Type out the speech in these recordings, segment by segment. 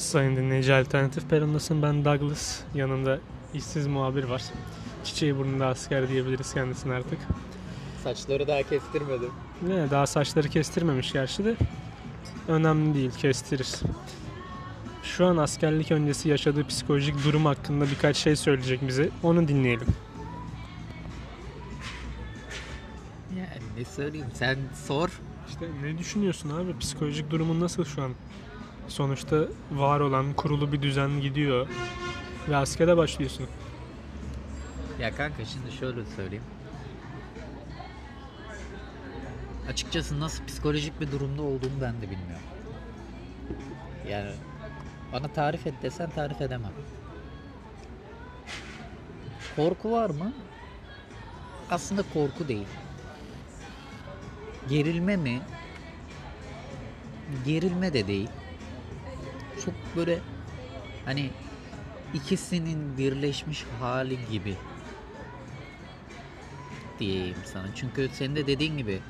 Sayın dinleyici Alternatif Peron'dasın. Ben Douglas. Yanında işsiz muhabir var. Çiçeği burnunda asker diyebiliriz kendisine artık. Saçları daha kestirmedim. Ne daha saçları kestirmemiş gerçi de. Önemli değil kestirir. Şu an askerlik öncesi yaşadığı psikolojik durum hakkında birkaç şey söyleyecek bize. Onu dinleyelim. Yani ne söyleyeyim sen sor. İşte ne düşünüyorsun abi? Psikolojik durumun nasıl şu an? Sonuçta var olan kurulu bir düzen gidiyor. Ve askere başlıyorsun. Ya kanka şimdi şöyle söyleyeyim. Açıkçası nasıl psikolojik bir durumda olduğumu ben de bilmiyorum. Yani bana tarif et desen tarif edemem. Korku var mı? Aslında korku değil. Gerilme mi? Gerilme de değil. Çok böyle hani ikisinin birleşmiş hali gibi diyeyim sana. Çünkü senin de dediğin gibi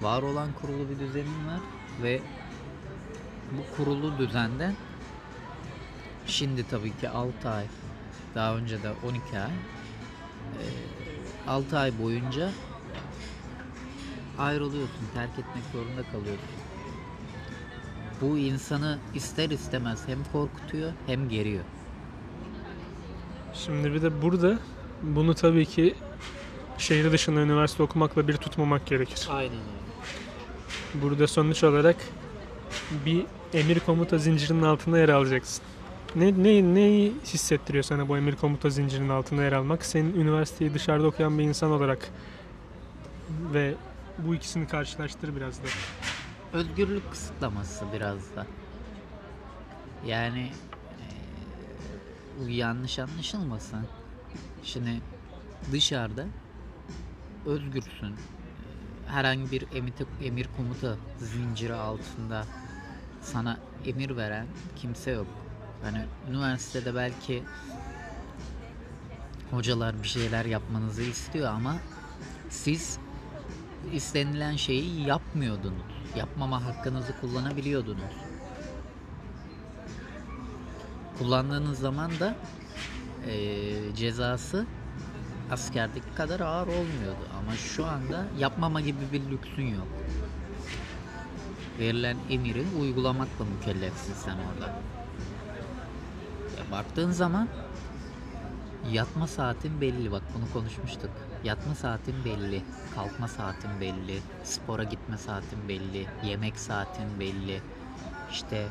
var olan kurulu bir düzenin var ve bu kurulu düzenden şimdi tabii ki 6 ay daha önce de 12 ay 6 ay boyunca ayrılıyorsun, terk etmek zorunda kalıyorsun. Bu insanı ister istemez hem korkutuyor hem geriyor. Şimdi bir de burada bunu tabii ki şehir dışında üniversite okumakla bir tutmamak gerekir. Aynen öyle. Burada sonuç olarak bir emir komuta zincirinin altında yer alacaksın. Ne, ne, neyi hissettiriyor sana bu emir komuta zincirinin altında yer almak? Senin üniversiteyi dışarıda okuyan bir insan olarak ve bu ikisini karşılaştır biraz da. Özgürlük kısıtlaması biraz da. Yani bu yanlış anlaşılmasın. Şimdi dışarıda özgürsün. Herhangi bir emir, emir komuta zinciri altında sana emir veren kimse yok. Hani üniversitede belki hocalar bir şeyler yapmanızı istiyor ama siz istenilen şeyi yapmıyordunuz. Yapmama hakkınızı kullanabiliyordunuz. Kullandığınız zaman da eee, cezası askerdeki kadar ağır olmuyordu. Ama şu anda yapmama gibi bir lüksün yok. Verilen emiri uygulamakla mükellefsin sen orada. Ya baktığın zaman Yatma saatin belli bak bunu konuşmuştuk. Yatma saatin belli, kalkma saatin belli, spora gitme saatin belli, yemek saatin belli. İşte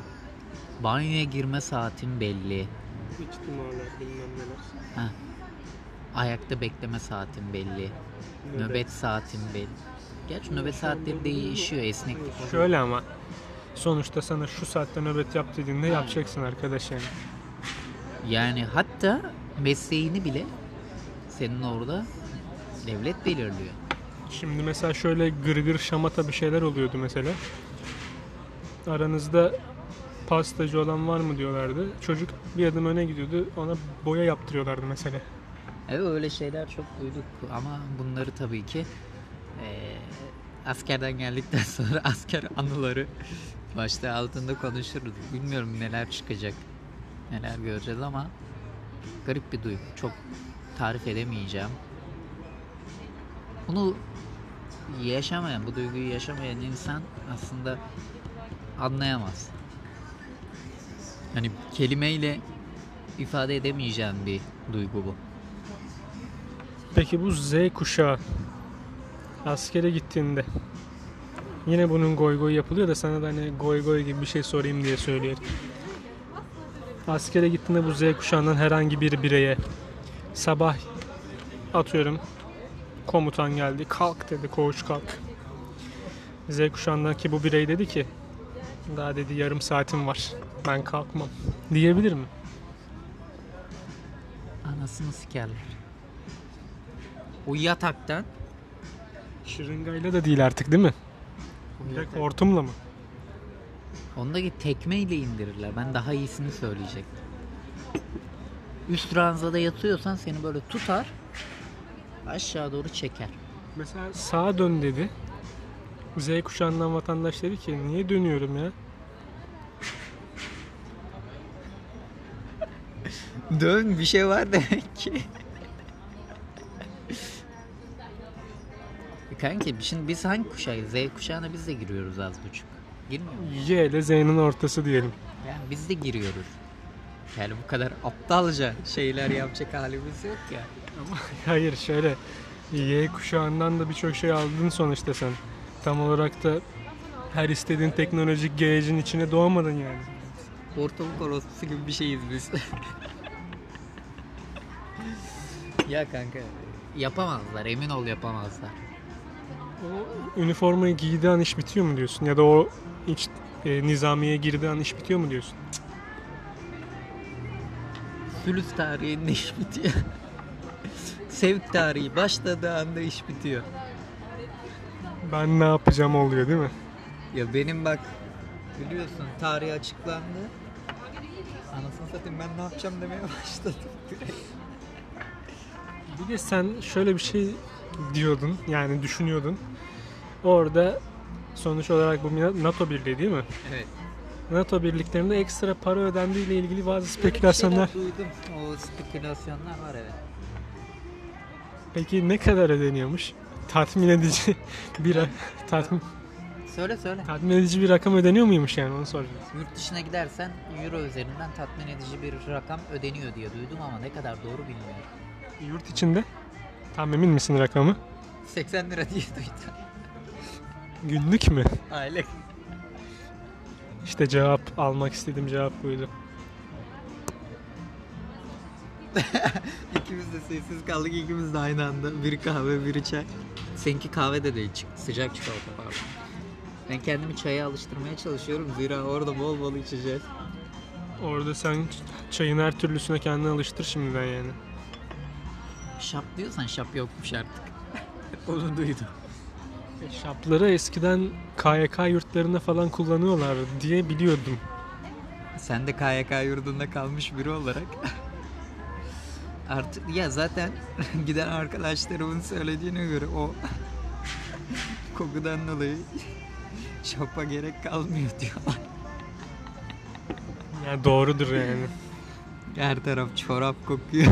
banyoya girme saatin belli. İçtimalar bilmem neler. Heh. Ayakta bekleme saatin belli. Nöbet saatin belli. Gerçi nöbet saatleri değişiyor esnek. Şöyle ama sonuçta sana şu saatte nöbet yap dediğinde yapacaksın arkadaş yani. Yani hatta mesleğini bile senin orada devlet belirliyor. Şimdi mesela şöyle gırgır şamata bir şeyler oluyordu mesela. Aranızda pastacı olan var mı diyorlardı. Çocuk bir adım öne gidiyordu. Ona boya yaptırıyorlardı mesela. Evet öyle şeyler çok duyduk ama bunları tabii ki eee, askerden geldikten sonra asker anıları başta altında konuşuruz. Bilmiyorum neler çıkacak, neler göreceğiz ama garip bir duygu. Çok tarif edemeyeceğim. Bunu yaşamayan, bu duyguyu yaşamayan insan aslında anlayamaz. Hani kelimeyle ifade edemeyeceğim bir duygu bu. Peki bu Z kuşağı askere gittiğinde yine bunun goy goy yapılıyor da sana da hani goy goy gibi bir şey sorayım diye söylüyorum. Askere gittiğinde bu Z kuşağından herhangi bir bireye sabah atıyorum komutan geldi kalk dedi koğuş kalk. Z kuşağındaki bu birey dedi ki daha dedi yarım saatim var ben kalkmam diyebilir mi? Anasını sikerler. O yataktan Şırıngayla da değil artık değil mi? Direkt hortumla mı? ondaki tekmeyle indirirler. Ben daha iyisini söyleyecektim. Üst ranzada yatıyorsan seni böyle tutar aşağı doğru çeker. Mesela sağa dön dedi. Z kuşağından vatandaş dedi ki niye dönüyorum ya? Dön bir şey var demek ki. Kanki şimdi biz hangi kuşağıyız? Z kuşağına biz de giriyoruz az buçuk. Girmiyor muyuz? Y ile Z'nin ortası diyelim. Yani biz de giriyoruz. Yani bu kadar aptalca şeyler yapacak halimiz yok ya. Hayır şöyle Y kuşağından da birçok şey aldın sonuçta sen. Tam olarak da her istediğin teknolojik gerecin içine doğamadın yani. Ortalık orospusu gibi bir şeyiz biz. ya kanka yapamazlar emin ol yapamazlar. O üniformayı giydiği an iş bitiyor mu diyorsun? Ya da o iç e, nizamiye girdiği an iş bitiyor mu diyorsun? Sülüs tarihinde iş bitiyor. Sevk tarihi başladığı anda iş bitiyor. Ben ne yapacağım oluyor değil mi? Ya benim bak biliyorsun tarih açıklandı. Anasını satayım ben ne yapacağım demeye başladım. Bir de sen şöyle bir şey diyordun yani düşünüyordun. Orada sonuç olarak bu NATO birliği değil mi? evet. NATO birliklerinde ekstra para ödendiği ile ilgili bazı spekülasyonlar. Duydum. O spekülasyonlar var evet. Peki ne kadar ödeniyormuş? Tatmin edici bir tatmin, Söyle söyle. tatmin edici bir rakam ödeniyor muymuş yani onu soracağız. Yurt dışına gidersen euro üzerinden tatmin edici bir rakam ödeniyor diye duydum ama ne kadar doğru bilmiyorum. Yurt içinde tam emin misin rakamı? 80 lira diye duydum. Günlük mü? Aile. İşte cevap almak istediğim cevap buydu. İkimiz de sessiz kaldık. ikimiz de aynı anda. Biri kahve, biri çay. Seninki kahve de değil. Sıcak çikolata pardon. Ben kendimi çaya alıştırmaya çalışıyorum. Zira orada bol bol içeceğiz. Orada sen çayın her türlüsüne kendini alıştır şimdiden yani. Şap diyorsan şap yokmuş artık. Onu duydum. E, Şapları eskiden KYK yurtlarında falan kullanıyorlar diye biliyordum. Sen de KYK yurdunda kalmış biri olarak artık ya zaten giden arkadaşlarımın söylediğine göre o kokudan dolayı şapa gerek kalmıyor diyorlar. Yani doğrudur yani. Her taraf çorap kokuyor.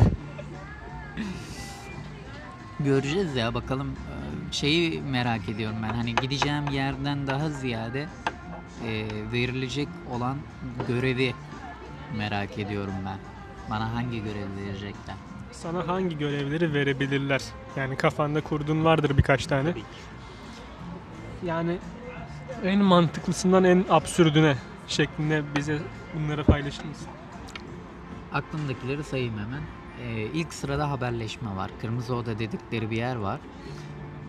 Göreceğiz ya bakalım Ee, şeyi merak ediyorum ben hani gideceğim yerden daha ziyade e, verilecek olan görevi merak ediyorum ben. Bana hangi görevi verecekler? Sana hangi görevleri verebilirler? Yani kafanda kurduğun vardır birkaç tane. Yani en mantıklısından en absürdüne şeklinde bize bunları paylaşır mısın? Aklımdakileri sayayım hemen. Ee, ilk sırada haberleşme var. Kırmızı Oda dedikleri bir yer var.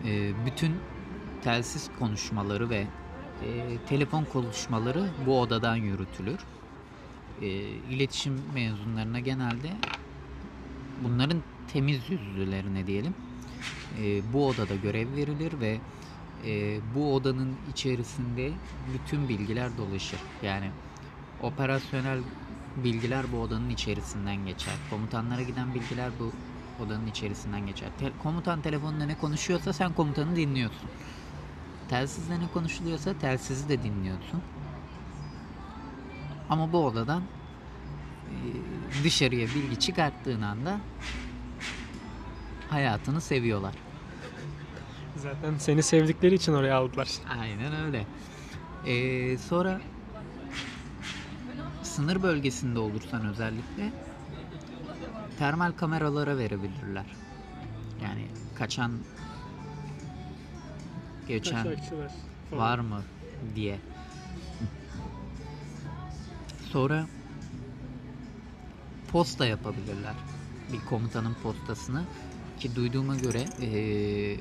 Ee, bütün telsiz konuşmaları ve e, telefon konuşmaları bu odadan yürütülür. Ee, iletişim mezunlarına genelde bunların temiz yüzlülerine diyelim e, bu odada görev verilir ve e, bu odanın içerisinde bütün bilgiler dolaşır. Yani operasyonel bilgiler bu odanın içerisinden geçer. Komutanlara giden bilgiler bu odanın içerisinden geçer. Te- komutan telefonda ne konuşuyorsa sen komutanı dinliyorsun. Telsizde ne konuşuluyorsa telsizi de dinliyorsun. Ama bu odadan e, dışarıya bilgi çıkarttığın anda hayatını seviyorlar. Zaten seni sevdikleri için oraya aldılar. Aynen öyle. Ee, sonra sınır bölgesinde olursan özellikle termal kameralara verebilirler. Yani kaçan geçen var mı diye. Sonra posta yapabilirler. Bir komutanın postasını ki duyduğuma göre eee,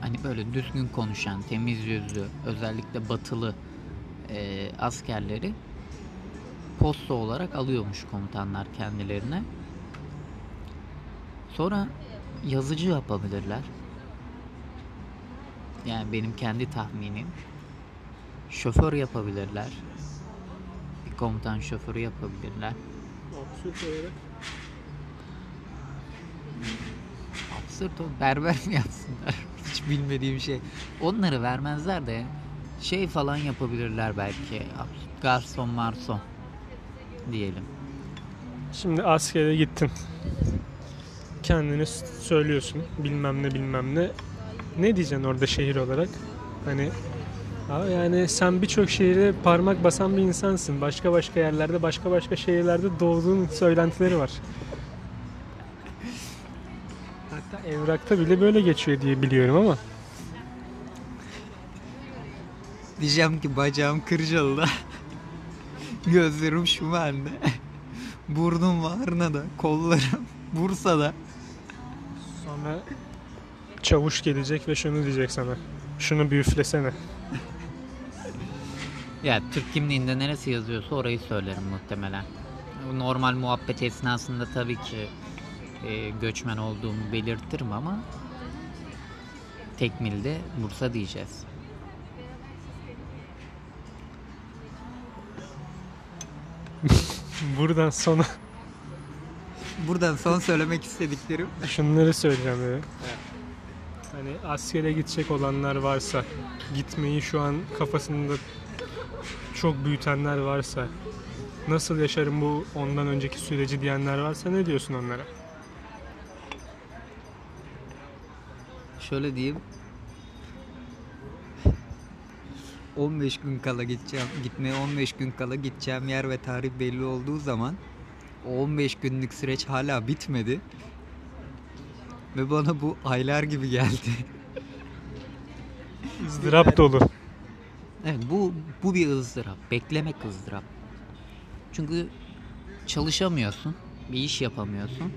hani böyle düzgün konuşan, temiz yüzlü, özellikle batılı eee, askerleri posta olarak alıyormuş komutanlar kendilerine. Sonra yazıcı yapabilirler. Yani benim kendi tahminim. Şoför yapabilirler. Komutan şoförü yapabilirler. Absürt olarak. Absürt o. Berber mi yapsınlar? Hiç bilmediğim şey. Onları vermezler de şey falan yapabilirler belki. Garson marson diyelim. Şimdi askere gittin. Kendini söylüyorsun. Bilmem ne bilmem ne. Ne diyeceksin orada şehir olarak? Hani Aa, yani sen birçok şehire parmak basan bir insansın. Başka başka yerlerde, başka başka şehirlerde doğduğun söylentileri var. Hatta evrakta bile böyle geçiyor diye biliyorum ama. Diyeceğim ki bacağım Kırcalı'da. Gözlerim şu bende. Burnum Varna'da. Kollarım Bursa'da. Sonra çavuş gelecek ve şunu diyecek sana. Şunu bir üflesene. Ya Türk kimliğinde neresi yazıyorsa orayı söylerim muhtemelen. Normal muhabbet esnasında tabii ki e, göçmen olduğumu belirtirim ama tekmilde Bursa diyeceğiz. Buradan sonra Buradan son söylemek istediklerim. şunları söyleyeceğim dedi. Hani askere gidecek olanlar varsa, gitmeyi şu an kafasında çok büyütenler varsa, nasıl yaşarım bu ondan önceki süreci diyenler varsa ne diyorsun onlara? Şöyle diyeyim. 15 gün kala gideceğim. Gitmeye 15 gün kala gideceğim yer ve tarih belli olduğu zaman o 15 günlük süreç hala bitmedi. Ve bana bu aylar gibi geldi. ızdırap dolu. Evet bu bu bir ızdırap. Beklemek ızdırap. Çünkü çalışamıyorsun. Bir iş yapamıyorsun.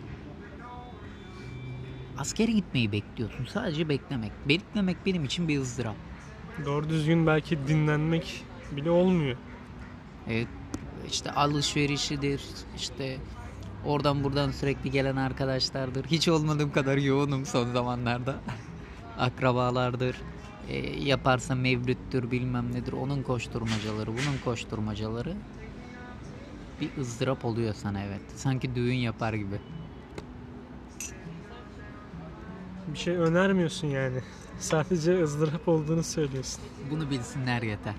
Askere gitmeyi bekliyorsun. Sadece beklemek. Beklemek benim için bir ızdırap. Doğru düzgün belki dinlenmek bile olmuyor. Evet işte alışverişidir. işte oradan buradan sürekli gelen arkadaşlardır. Hiç olmadığım kadar yoğunum son zamanlarda. akrabalardır. E, yaparsa mevlüttür bilmem nedir. Onun koşturmacaları, bunun koşturmacaları bir ızdırap oluyor sana evet. Sanki düğün yapar gibi. Bir şey önermiyorsun yani. Sadece ızdırap olduğunu söylüyorsun. Bunu bilsinler yeter.